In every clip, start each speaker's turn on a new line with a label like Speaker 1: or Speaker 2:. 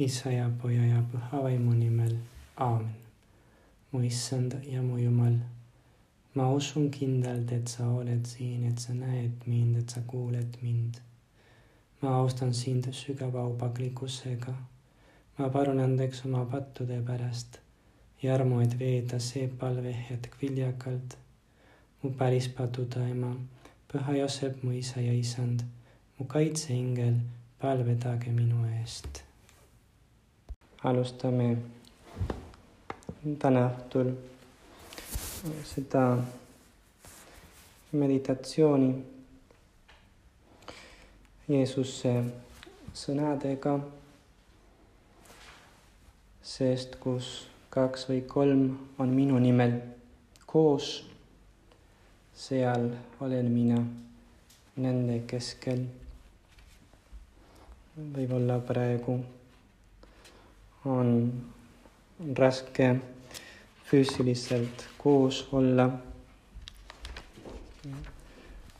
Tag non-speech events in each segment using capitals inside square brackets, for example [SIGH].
Speaker 1: Isa ja Poja ja Püha Vaimu nimel, aamen. mu issand ja mu Jumal, ma usun kindlalt, et sa oled siin, et sa näed mind, et sa kuuled mind. ma austan sind sügava aupaklikkusega. ma palun andeks oma pattude pärast ja armu, et veeda see palvehetk viljakalt. mu päris paduda ema, püha Joosep, mu isa ja isand, mu kaitseingel, palvedage minu eest alustame täna õhtul seda meditatsiooni Jeesuse sõnadega, sest kus kaks või kolm on minu nimel koos, seal olen mina nende keskel. võib-olla praegu on raske füüsiliselt koos olla.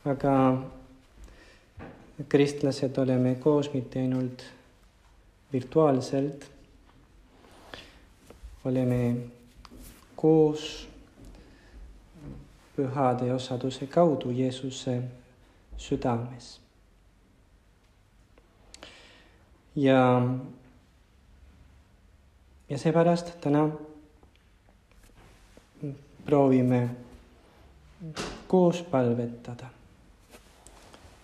Speaker 1: aga kristlased oleme koos mitte ainult virtuaalselt, oleme koos pühade osaduse kaudu Jeesuse südames. ja ja seepärast täna proovime koos palvetada.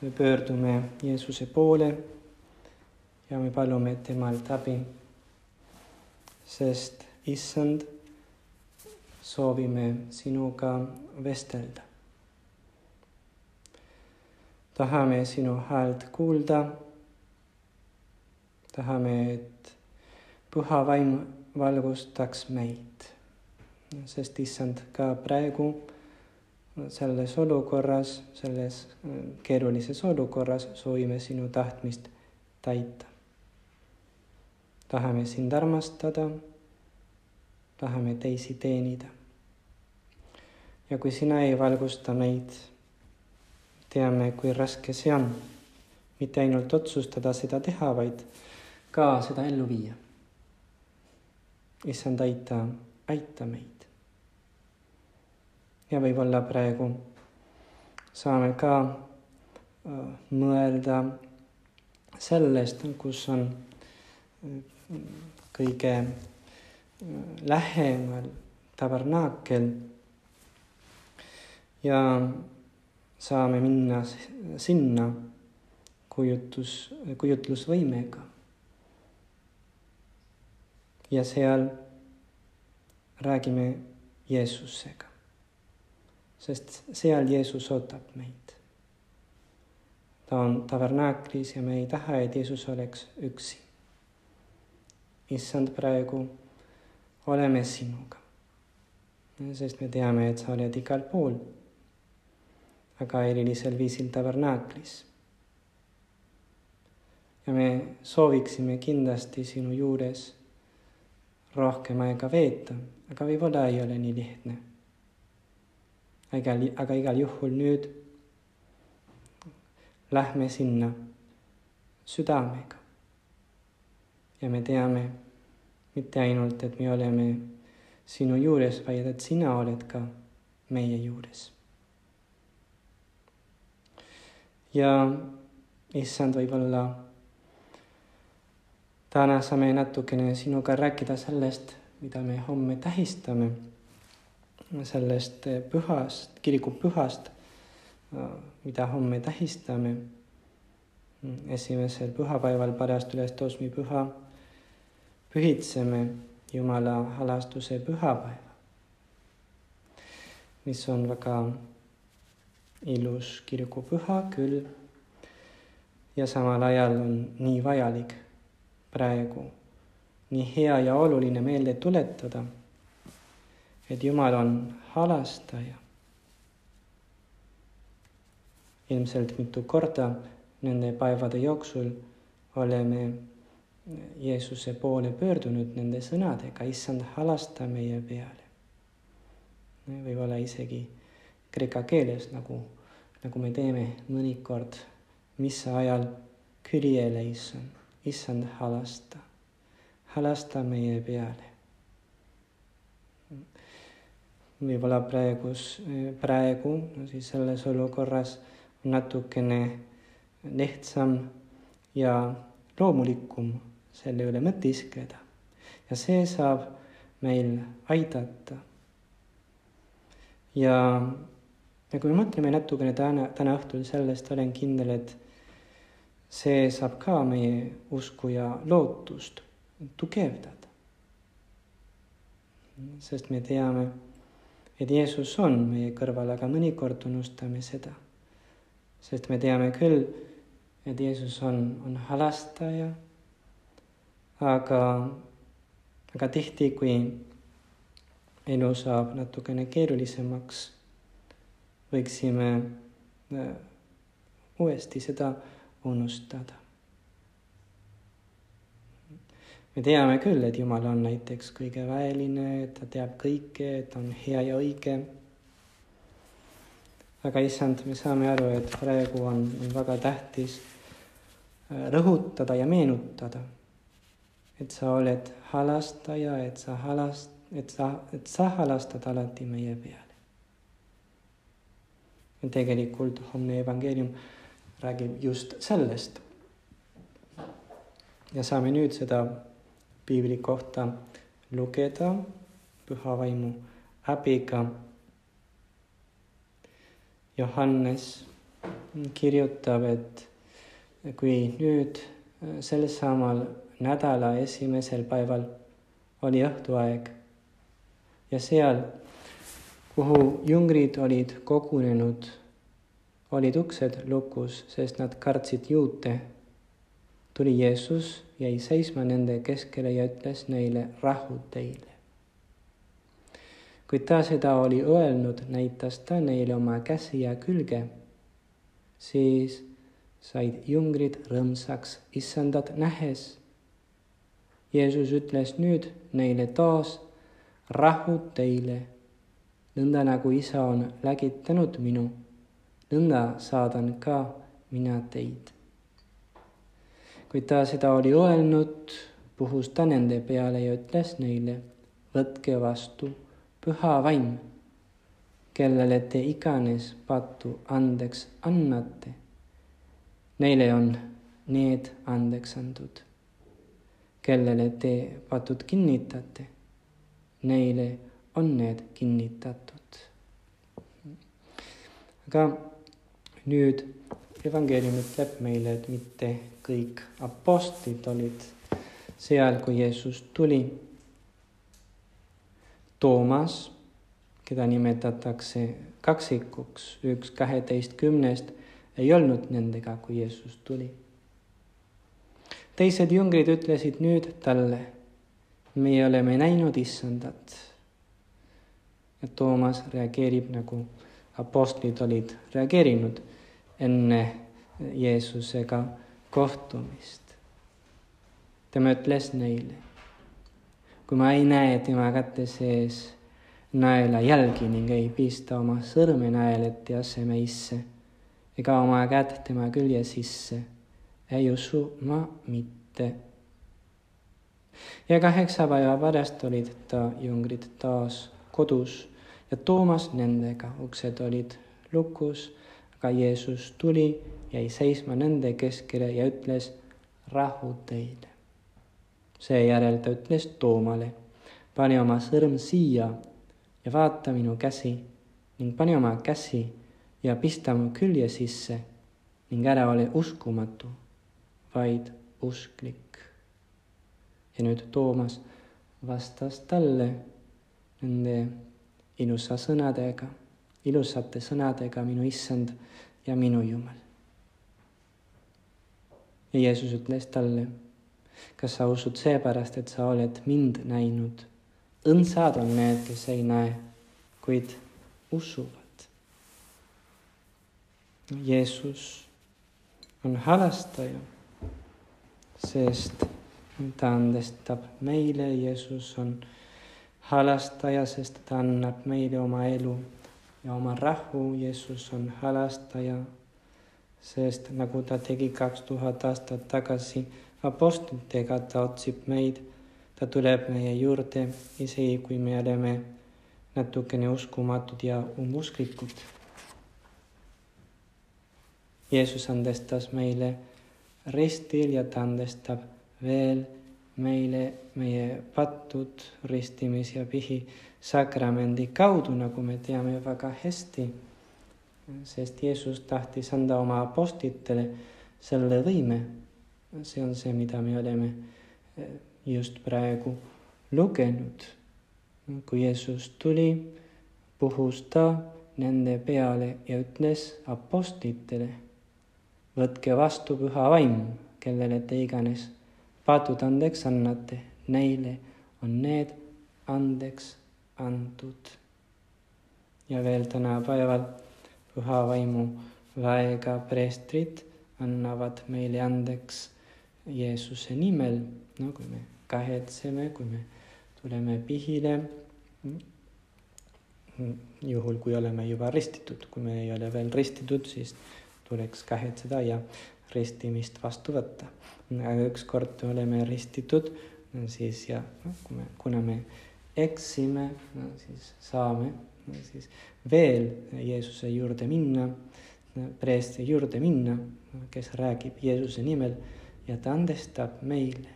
Speaker 1: me pöördume Jeesuse poole ja me palume temalt abi, sest issand, soovime sinuga vestelda. tahame sinu häält kuulda. tahame, et püha vaim valgustaks meid. sest issand, ka praegu selles olukorras, selles äh, keerulises olukorras soovime sinu tahtmist täita. tahame sind armastada, tahame teisi teenida. ja kui sina ei valgusta meid, teame, kui raske see on. mitte ainult otsustada seda teha, vaid ka seda ellu viia issand, aita, aita meid. ja võib-olla praegu saame ka mõelda sellest, kus on kõige äh, lähemal tabernaakel ja saame minna sinna kujutus, kujutlusvõimega ja seal räägime Jeesusega. sest seal Jeesus ootab meid. ta on tabernaaklis ja me ei taha, et Jeesus oleks üksi. issand, praegu oleme sinuga. sest me teame, et sa oled igal pool, aga erilisel viisil tabernaaklis. ja me sooviksime kindlasti sinu juures rohkem aega veeta, aga võib-olla ei ole nii lihtne. aga, aga igal juhul nüüd lähme sinna südamega. ja me teame mitte ainult, et me oleme sinu juures, vaid et sina oled ka meie juures. ja issand, võib-olla täna saame natukene sinuga rääkida sellest, mida me homme tähistame, sellest pühast, kirikupühast, mida homme tähistame. esimesel pühapäeval pärast ülestõusmipüha pühitseme Jumala halastuse pühapäeva, mis on väga ilus kirikupüha küll ja samal ajal on nii vajalik praegu nii hea ja oluline meelde tuletada, et Jumal on halastaja. ilmselt mitu korda nende päevade jooksul oleme Jeesuse poole pöördunud nende sõnadega, issand, halasta meie peale. võib-olla isegi kreeka keeles, nagu, nagu me teeme mõnikord missa ajal, Kyrie eleison issand halasta, halasta meie peale. võib-olla praegus, praegu no siis selles olukorras natukene lihtsam ja loomulikum selle üle mõtiskleda ja see saab meil aidata. ja, ja kui me mõtleme natukene täna, täna õhtul sellest, olen kindel, et see saab ka meie usku ja lootust tugevdada. sest me teame, et Jeesus on meie kõrval, aga mõnikord unustame seda. sest me teame küll, et Jeesus on, on halastaja, aga, aga tihti, kui elu saab natukene keerulisemaks, võiksime äh, uuesti seda unustada. me teame küll, et Jumal on näiteks kõige väeline, ta teab kõike, ta on hea ja õige. aga issand, me saame aru, et praegu on, on väga tähtis äh, rõhutada ja meenutada, et sa oled halastaja, et sa halast-, et sa, et sa halastad alati meie peale. tegelikult homne evangeelium räägib just sellest. ja saame nüüd seda piibli kohta lugeda püha vaimu abiga. Johannes kirjutab, et kui nüüd sel samal nädala esimesel päeval oli õhtuaeg ja seal, kuhu jüngrid olid kogunenud olid uksed lukus, sest nad kartsid juute. tuli Jeesus, jäi seisma nende keskele ja ütles neile rahu teile. kui ta seda oli öelnud, näitas ta neile oma käsi ja külge. siis said jüngrid rõõmsaks issandat nähes. Jeesus ütles nüüd neile taas rahu teile, nõnda nagu isa on lägitanud minu nõnda saadan ka mina teid. kui ta seda oli öelnud, puhus ta nende peale ja ütles neile, võtke vastu püha vaim, kellele te iganes patu andeks annate. Neile on need andeks antud, kellele te patud kinnitate, neile on need kinnitatud. aga nüüd evangeelium ütleb meile, et mitte kõik apostlid olid seal, kui Jeesus tuli. Toomas, keda nimetatakse kaksikuks, üks kaheteistkümnest, ei olnud nendega, kui Jeesus tuli. teised jüngrid ütlesid nüüd talle, meie oleme näinud issandat. ja Toomas reageerib nagu apostlid olid reageerinud enne Jeesusega kohtumist. tema ütles neile, kui ma ei näe tema käte sees naelajälgi ning ei pista oma sõrme naelete asemeisse ega oma kätt tema külje sisse, ei usu ma mitte. ja kaheksa päeva pärast olid ta jüngrid taas kodus ja Toomas nendega, uksed olid lukus aga Jeesus tuli, jäi seisma nende keskele ja ütles rahu teile. seejärel ta ütles Toomale, pane oma sõrm siia ja vaata minu käsi ning pane oma käsi ja pista mu külje sisse ning ära ole uskumatu, vaid usklik. ja nüüd Toomas vastas talle nende ilusa sõnadega ilusate sõnadega minu issand ja minu Jumal. ja Jeesus ütles talle, kas sa usud seepärast, et sa oled mind näinud? õndsad on need, kes ei näe, kuid usuvad. Jeesus on halastaja, sest ta andestab meile, Jeesus on halastaja, sest ta annab meile oma elu ja oma rahu, Jeesus on halastaja, sest nagu ta tegi kaks tuhat aastat tagasi apostlitega, ta otsib meid ta tuleb meie juurde, isegi kui me oleme natukene uskumatud ja umbusklikud. Jeesus andestas meile ristil ja ta andestab veel meile meie pattud ristimis ja pihi sakramendi kaudu, nagu me teame väga hästi. sest Jeesus tahtis anda oma apostlitele selle võime. see on see, mida me oleme eh, just praegu lugenud. kui Jeesus tuli, puhus ta nende peale ja ütles apostlitele, võtke vastu püha vaim, kellele te iganes patud andeks annate, neile on need andeks antud. ja veel tänapäeval püha vaimu väega preestrid annavad meile andeks Jeesuse nimel, no kui me kahetseme, kui me tuleme pihile, juhul kui oleme juba ristitud, kui me ei ole veel ristitud, siis tuleks kahetseda ja ristimist vastu võtta. aga ükskord oleme ristitud, siis ja no, kui me, kuna me eksime, no siis saame no, siis veel Jeesuse juurde minna, preestri juurde minna, kes räägib Jeesuse nimel ja ta andestab meile.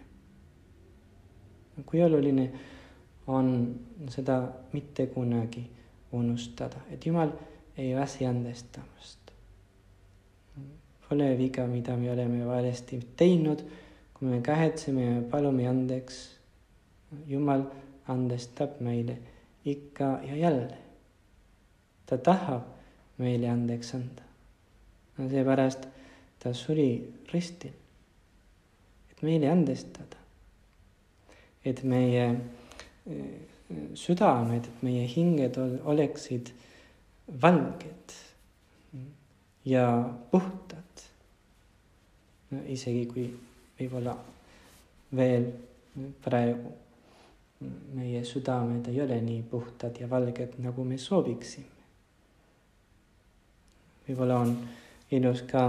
Speaker 1: kui oluline on seda mitte kunagi unustada, et Jumal ei väsi andestamast. Pole viga, mida me oleme valesti teinud, kui me kahetseme ja palume andeks. Jumal andestab meile ikka ja jälle. ta tahab meile andeks anda. seepärast ta suri ristil, et meile andestada. et meie eh, südamed, et meie hinged oleksid valged ja puhtad. no isegi kui võib-olla veel praegu meie südamed ei ole nii puhtad ja valged, nagu me sooviksime. võib-olla on ilus ka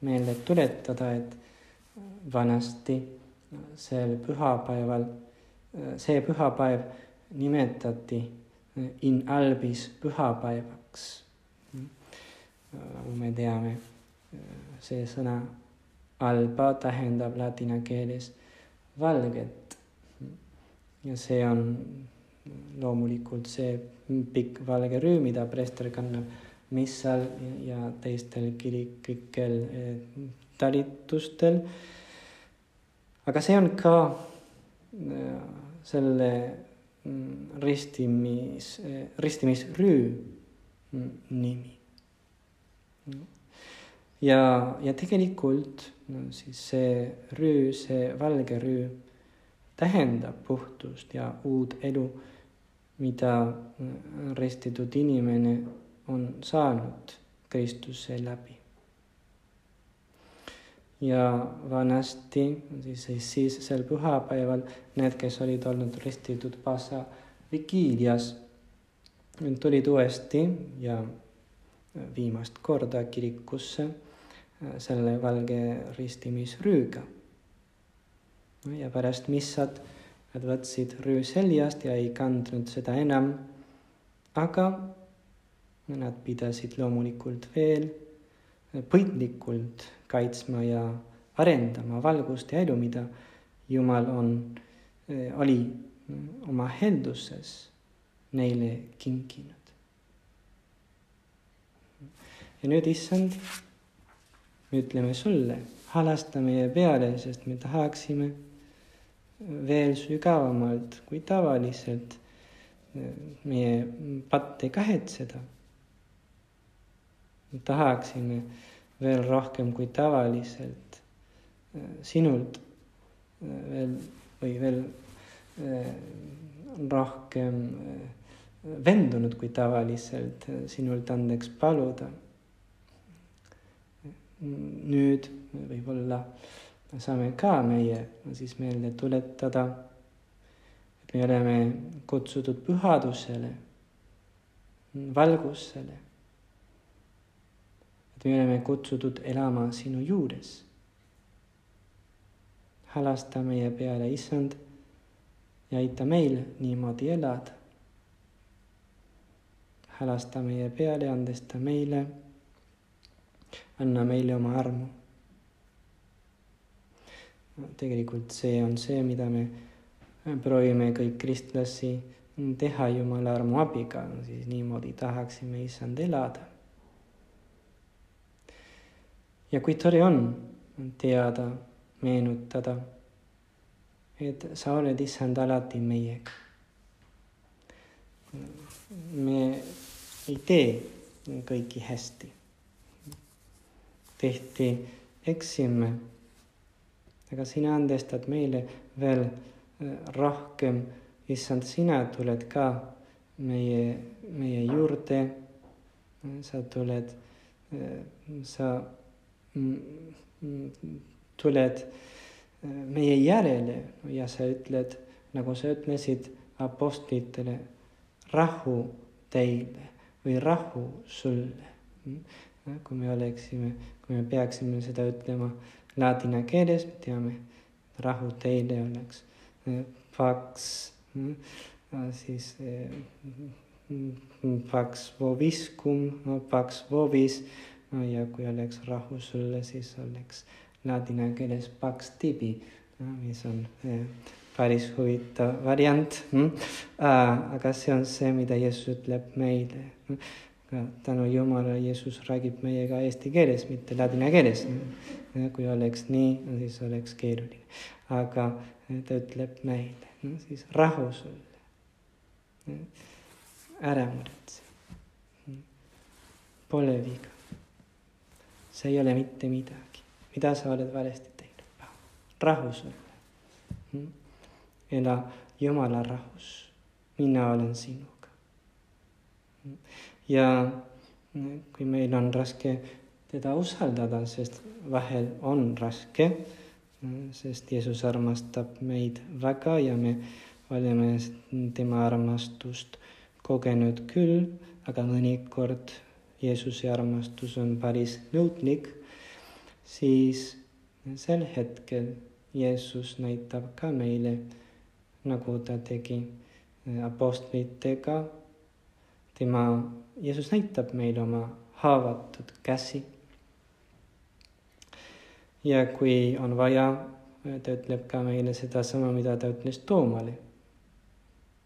Speaker 1: meelde tuletada, et vanasti sel pühapäeval, see pühapäev nimetati in albis pühapäevaks. nagu me teame, see sõna alba tähendab ladina keeles valget ja see on loomulikult see pikk valge rüü, mida preester kannab missal ja teistel kiriklikel eh, talitustel. aga see on ka eh, selle mm, ristimis, eh, ristimisrüü mm, nimi. ja, ja tegelikult no siis see rüü, see valge rüü tähendab puhtust ja uut elu, mida ristitud inimene on saanud Kristuse läbi. ja vanasti siis, siis sel pühapäeval need, kes olid olnud ristitud Pasa vigiilias, tulid uuesti ja viimast korda kirikusse selle valge ristimisrüüga ja pärast missat nad võtsid rüü seljast ja ei kandnud seda enam. aga nad pidasid loomulikult veel põidlikult kaitsma ja arendama valgust ja elu, mida Jumal on, eh, oli oma helduses neile kinkinud. ja nüüd, issand, me ütleme sulle, halasta meie peale, sest me tahaksime veel sügavamalt kui tavaliselt meie patte kahetseda. tahaksime veel rohkem kui tavaliselt sinult veel või veel rohkem vendunud kui tavaliselt sinult andeks paluda. nüüd võib-olla saame ka meie siis meelde tuletada, et me oleme kutsutud pühadusele, valgusele. et me oleme kutsutud elama sinu juures. halasta meie peale, issand, ja aita meil niimoodi elada. hälasta meie peale, andesta meile, anna meile oma armu. Tegelikult see on see, mida me proovime kõik kristlasi teha Jumala armu abiga, siis niimoodi tahaksime issand elada. ja kui tore on teada, meenutada et sa oled issand alati meiega. me ei tee kõiki hästi. tehti, eksime, aga sina andestad meile veel äh, rohkem, issand, sina tuled ka meie, meie juurde. sa tuled, äh, sa mm, mm, tuled meie järele ja sa ütled, nagu sa ütlesid apostlitele, rahu teile või rahu sulle. kui me oleksime, kui me peaksime seda ütlema ladina keeles, me teame, rahu teile oleks pax, siis pax voviscum, pax vovis ja kui oleks rahu sulle, siis oleks ladina keeles pax tibi, mis on eh, päris huvitav variant mm.. aga see on see, mida Jeesus ütleb meile. Tänu Jumalale Jeesus räägib meiega eesti keeles, mitte ladina keeles. kui oleks nii, siis oleks keeruline, aga ta ütleb meile, siis rahu sulle. ära muretse. Pole viga. see ei ole mitte midagi mida sa oled valesti teinud. rahu sulle. Ela Jumala rahus, mina olen sinuga. Ja kui meil on raske teda usaldada, sest vahel on raske, sest Jeesus armastab meid väga ja me oleme tema armastust kogenud küll, aga mõnikord Jeesuse armastus on päris nõudlik siis sel hetkel Jeesus näitab ka meile, nagu ta tegi apostlitega. Tema, Jeesus näitab meile oma haavatud käsi. ja kui on vaja, ta ütleb ka meile sedasama, mida ta ütles Toomale.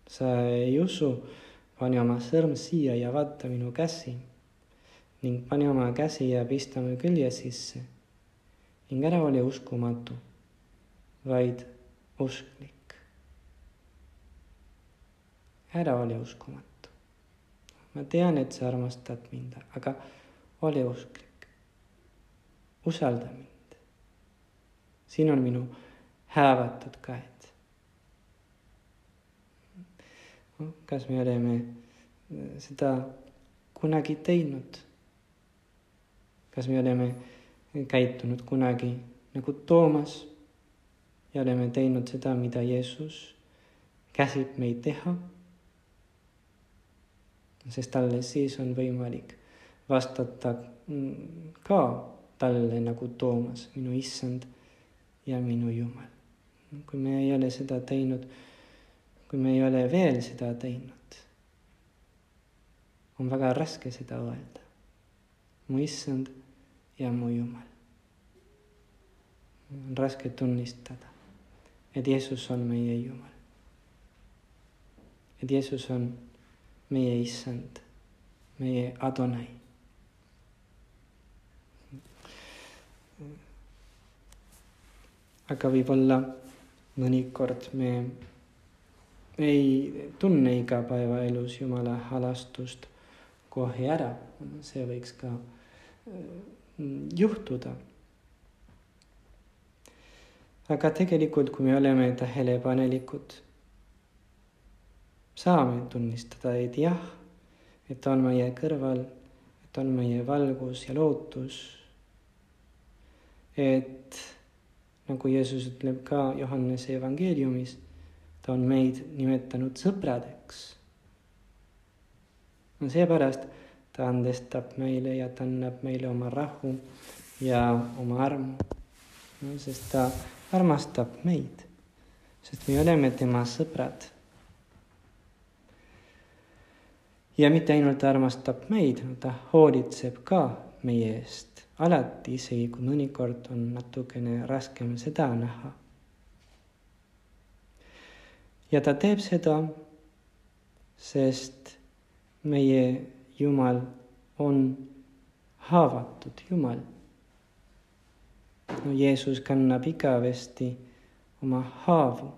Speaker 1: sa ei usu, pane oma sõrm siia ja vaata minu käsi ning pane oma käsi ja pista mu külje sisse ning ära ole uskumatu, vaid usklik. ära ole uskumatu. Ma tean, et sa armastad mind, aga ole usklik. usalda mind. siin on minu häävatud käed. kas me oleme seda kunagi teinud? kas me oleme käitunud kunagi nagu Toomas ja oleme teinud seda, mida Jeesus käsib meid teha. Sest alles siis on võimalik vastata ka talle nagu Toomas, minu issand ja minu Jumal. kui me ei ole seda teinud, kui me ei ole veel seda teinud, on väga raske seda öelda. mu issand ja mu Jumal. on raske tunnistada, et Jeesus on meie Jumal. et Jeesus on meie issand, meie Adonai. aga võib-olla mõnikord me ei tunne igapäevaelus Jumala halastust kohe ära, see võiks ka juhtuda. aga tegelikult, kui me oleme tähelepanelikud, saame tunnistada, et jah, et on meie kõrval, et on meie valgus ja lootus. et nagu Jeesus ütleb ka Johannese evangeeliumis, ta on meid nimetanud sõpradeks. no seepärast ta andestab meile ja ta annab meile oma rahu ja oma armu no,, sest ta armastab meid. sest me oleme tema sõbrad. Ja mitte ainult armastab meid, ta hoolitseb ka meie eest alati, isegi kui mõnikord on natukene raskem seda näha. ja ta teeb seda, sest meie Jumal on haavatud Jumal. no Jeesus kannab igavesti oma haavu.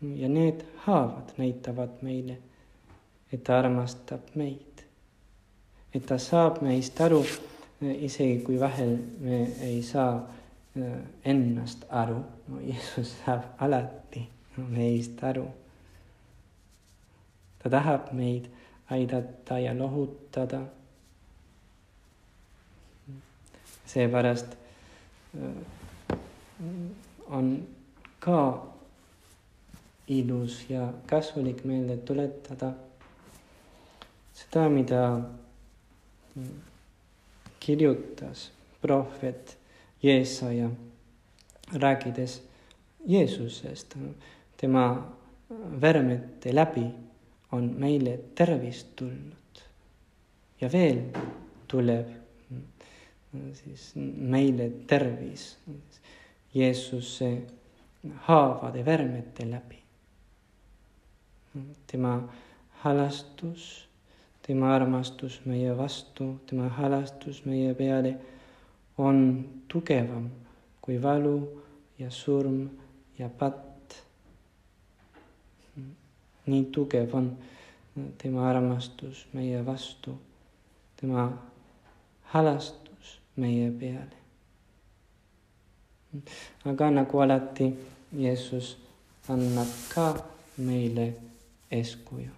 Speaker 1: ja need haavad näitavad meile, et ta armastab meid. et ta saab meist aru, isegi kui vahel me ei saa äh, ennast aru, no Jeesus saab alati meist aru. ta tahab meid aidata ja lohutada. seepärast äh, on ka ilus ja kasulik meelde tuletada seda, mida kirjutas prohvet Jeesaja, rääkides Jeesusest, tema värmete läbi on meile tervist tulnud ja veel tuleb siis meile tervis Jeesuse haavade värmete läbi. tema halastus, tema armastus meie vastu, tema halastus meie peale on tugevam kui valu ja surm ja patt. nii tugev on tema armastus meie vastu, tema halastus meie peale aga nagu alati, Jeesus annab ka meile eeskuju.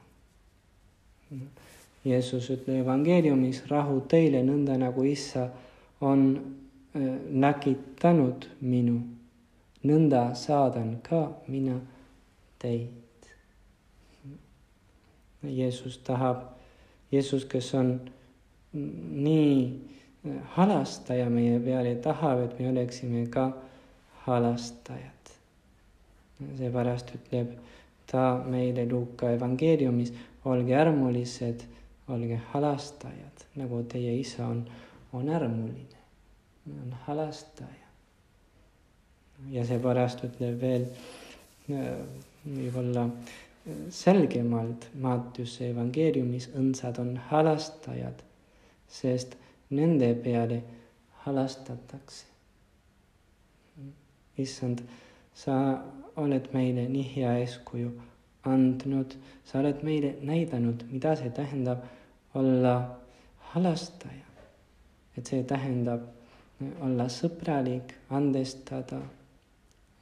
Speaker 1: Jeesus ütleb evangeeliumis, rahu teile, nõnda nagu issa on näkitanud minu, nõnda saadan ka mina teid. Jeesus tahab, Jeesus, kes on nii halastaja meie peal ja tahab, et me oleksime ka halastajad. seepärast ütleb ta meile Luuka evangeeliumis, olge armulised, olge halastajad, nagu teie isa on, on armuline, on halastaja. ja seepärast ütleb veel võib-olla selgemalt Mattiuse evangeeliumis õndsad on halastajad, sest nende peale halastatakse. issand, sa oled meile nii hea eeskuju andnud, sa oled meile näidanud, mida see tähendab olla halastaja. et see tähendab olla sõbralik, andestada,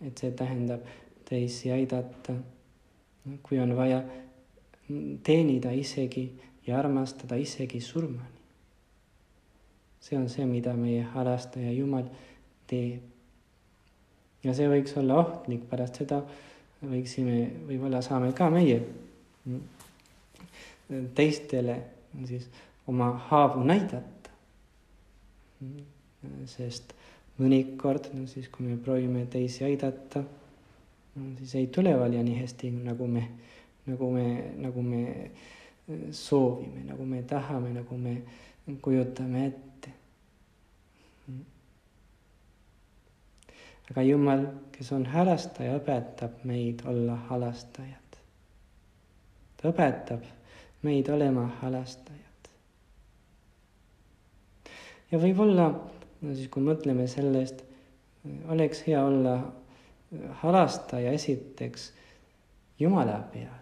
Speaker 1: et see tähendab teisi aidata, kui on vaja teenida isegi ja armastada isegi surmani see on see, mida meie halastaja Jumal teeb. ja see võiks olla ohtlik, pärast seda võiksime, võib-olla saame ka meie teistele siis oma haavu näidata. sest mõnikord, no siis kui me proovime teisi aidata, siis ei tule valja nii hästi, nagu me, nagu me, nagu me soovime, nagu me tahame, nagu me kujutame ette aga Jumal, kes on halastaja, õpetab meid olla halastajad. ta õpetab meid olema halastajad. ja võib-olla, no siis kui mõtleme sellest, oleks hea olla halastaja esiteks Jumala peale.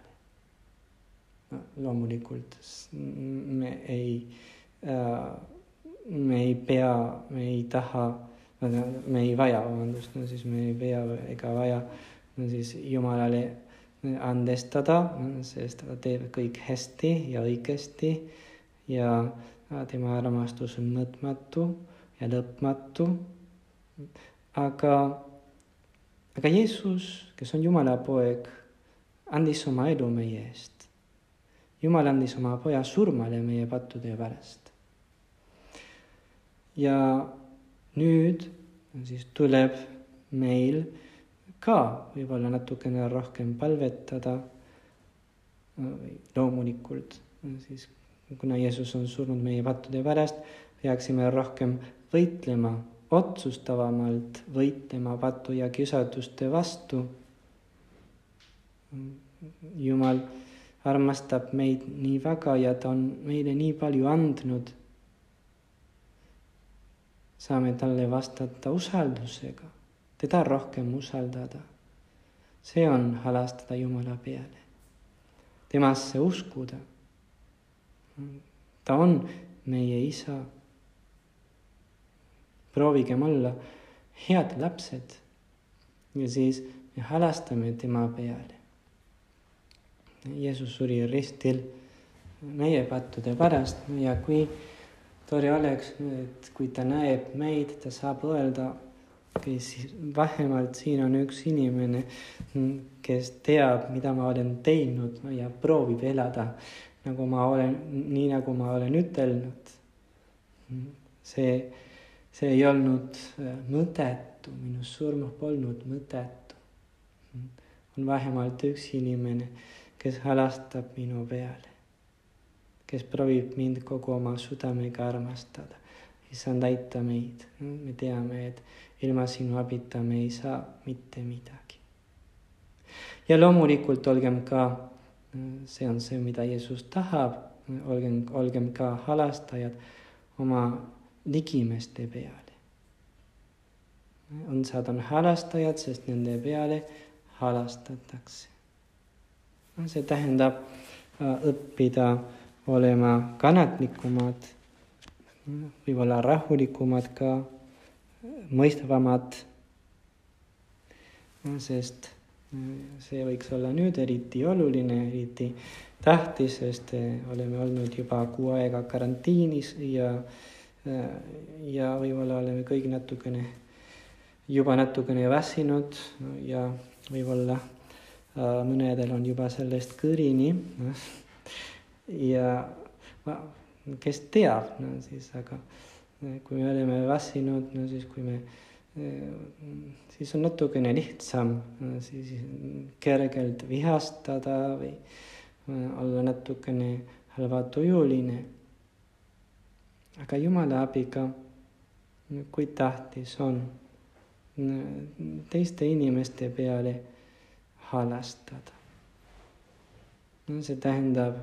Speaker 1: no loomulikult me ei äh, me ei pea, me ei taha me ei vaja, vabandust, no siis me ei pea ega vaja no siis Jumalale andestada, sest ta teeb kõik hästi ja õigesti ja tema armastus on mõõtmatu ja lõpmatu. aga, aga Jeesus, kes on Jumala poeg, andis oma elu meie eest. Jumal andis oma poja surmale meie pattude pärast. ja nüüd siis tuleb meil ka võib-olla natukene rohkem palvetada. loomulikult siis, kuna Jeesus on surnud meie pattude pärast, peaksime rohkem võitlema, otsustavamalt võitlema patu ja kisatuste vastu. Jumal armastab meid nii väga ja ta on meile nii palju andnud. saame talle vastata usaldusega, teda rohkem usaldada. see on halastada Jumala peale, temasse uskuda. ta on meie isa. proovigem olla head lapsed ja siis me halastame tema peale Jeesus suri ristil meie pattude pärast ja kui tore oleks, et kui ta näeb meid, ta saab öelda, vähemalt siin on üks inimene, kes teab, mida ma olen teinud ja proovib elada nagu ma olen, nii nagu ma olen ütelnud. see, see ei olnud äh, mõttetu, minu surm polnud mõttetu. on vähemalt üks inimene kes halastab minu peale, kes proovib mind kogu oma südamega armastada. issand, aita meid, me teame, et ilma sinu abita me ei saa mitte midagi. ja loomulikult olgem ka, see on see, mida Jeesus tahab, olgem, olgem ka halastajad oma ligimeste peale. õndsad on halastajad, sest nende peale halastatakse see tähendab äh, õppida olema kannatlikumad, võib-olla rahulikumad ka, mõistvamad. sest äh, see võiks olla nüüd eriti oluline, eriti tähtis, sest äh, oleme olnud juba kuu aega karantiinis ja, ja võib-olla oleme kõik natukene, juba natukene väsinud ja võib-olla mõnedel on juba sellest kõrini. [LAUGHS] ja kes teab, no siis, aga kui me oleme väsinud, no siis kui me, siis on natukene lihtsam no, siis kergelt vihastada või olla natukene halvatujuline. aga Jumala abiga, kui tähtis on teiste inimeste peale halastada. see tähendab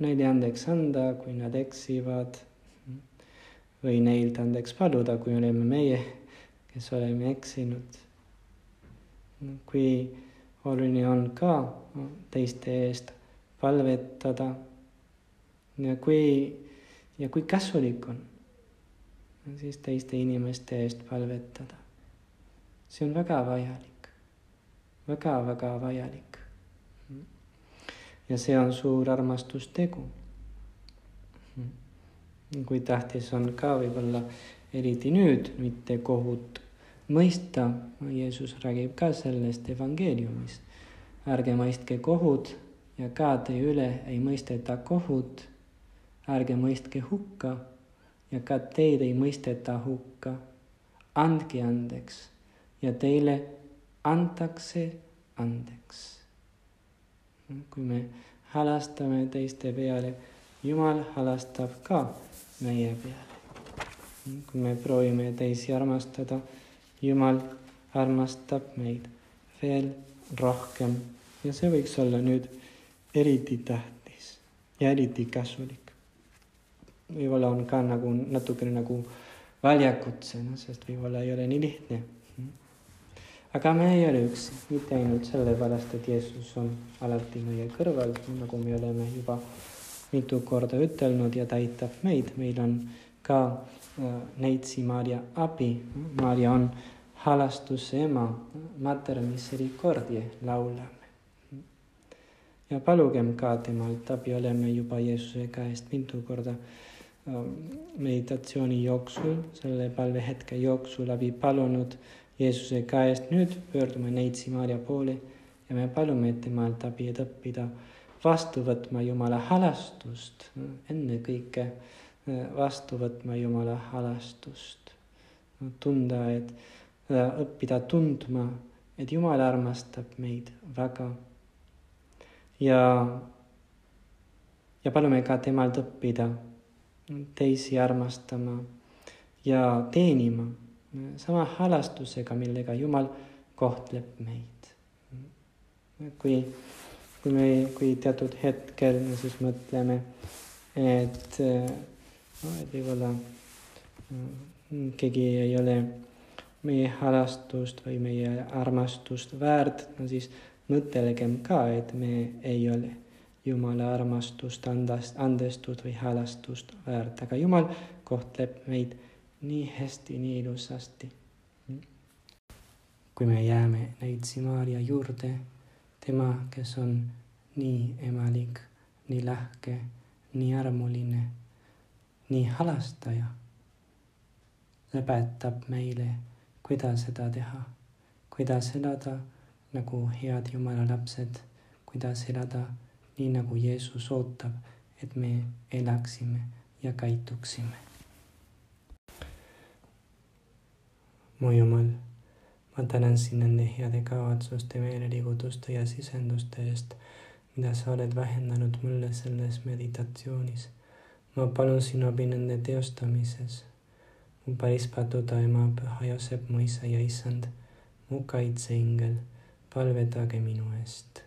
Speaker 1: neile andeks anda, kui nad eksivad või neilt andeks paluda, kui oleme meie, kes oleme eksinud. kui oluline on ka teiste eest palvetada ja kui, ja kui kasulik on, siis teiste inimeste eest palvetada. see on väga vajalik väga-väga vajalik. ja see on suur armastustegu. Kui tähtis on ka võib-olla eriti nüüd mitte kohut mõista, Jeesus räägib ka sellest evangeeliumis. ärge mõistke kohut ja ka teie üle ei mõisteta kohut. ärge mõistke hukka ja ka teid ei mõisteta hukka. andke andeks ja teile antakse andeks. kui me halastame teiste peale, Jumal halastab ka meie peale. kui me proovime teisi armastada, Jumal armastab meid veel rohkem ja see võiks olla nüüd eriti tähtis ja eriti kasulik. võib-olla on ka nagu natukene nagu väljakutse, noh, sest võib-olla ei ole nii lihtne aga me ei ole üksi, mitte ainult sellepärast, et Jeesus on alati meie kõrval, nagu me oleme juba mitu korda ütelnud ja ta aitab meid, meil on ka äh, neitsi Maarja abi. Maarja on halastuse ema, mater misericordie laulame. ja palugem ka temalt abi, oleme juba Jeesuse käest mitu korda äh, meditatsiooni jooksul, selle palvehetke jooksul abi palunud Jeesuse käest. nüüd pöördume neitsi Maarja poole ja me palume temalt abi, et õppida vastu võtma Jumala halastust, ennekõike äh, vastu võtma Jumala halastust. tunda, et äh, õppida tundma, et Jumal armastab meid väga. ja, ja palume ka temalt õppida teisi armastama ja teenima sama halastusega, millega Jumal kohtleb meid. kui, kui me, kui teatud hetkel me siis mõtleme, et no, et võib-olla keegi ei ole meie halastust või meie armastust väärt, no siis mõtelgem ka, et me ei ole Jumala armastust, andast, andestust või halastust väärt, aga Jumal kohtleb meid nii hästi, nii ilusasti. kui me jääme näitsi Maarja juurde, tema, kes on nii emalik, nii lahke, nii armuline, nii halastaja, õpetab meile, kuidas seda teha, kuidas elada nagu head Jumala lapsed, kuidas elada nii nagu Jeesus ootab, et me elaksime ja käituksime. mu Jumal, ma tänan sind nende heade kavatsuste, meeleliigutuste ja sisenduste eest, mida sa oled vähendanud mulle selles meditatsioonis. ma palun sinu abi nende teostamises. mu päris paduda ema, püha Joosep, mu isa ja issand, mu kaitseingel, palvetage minu eest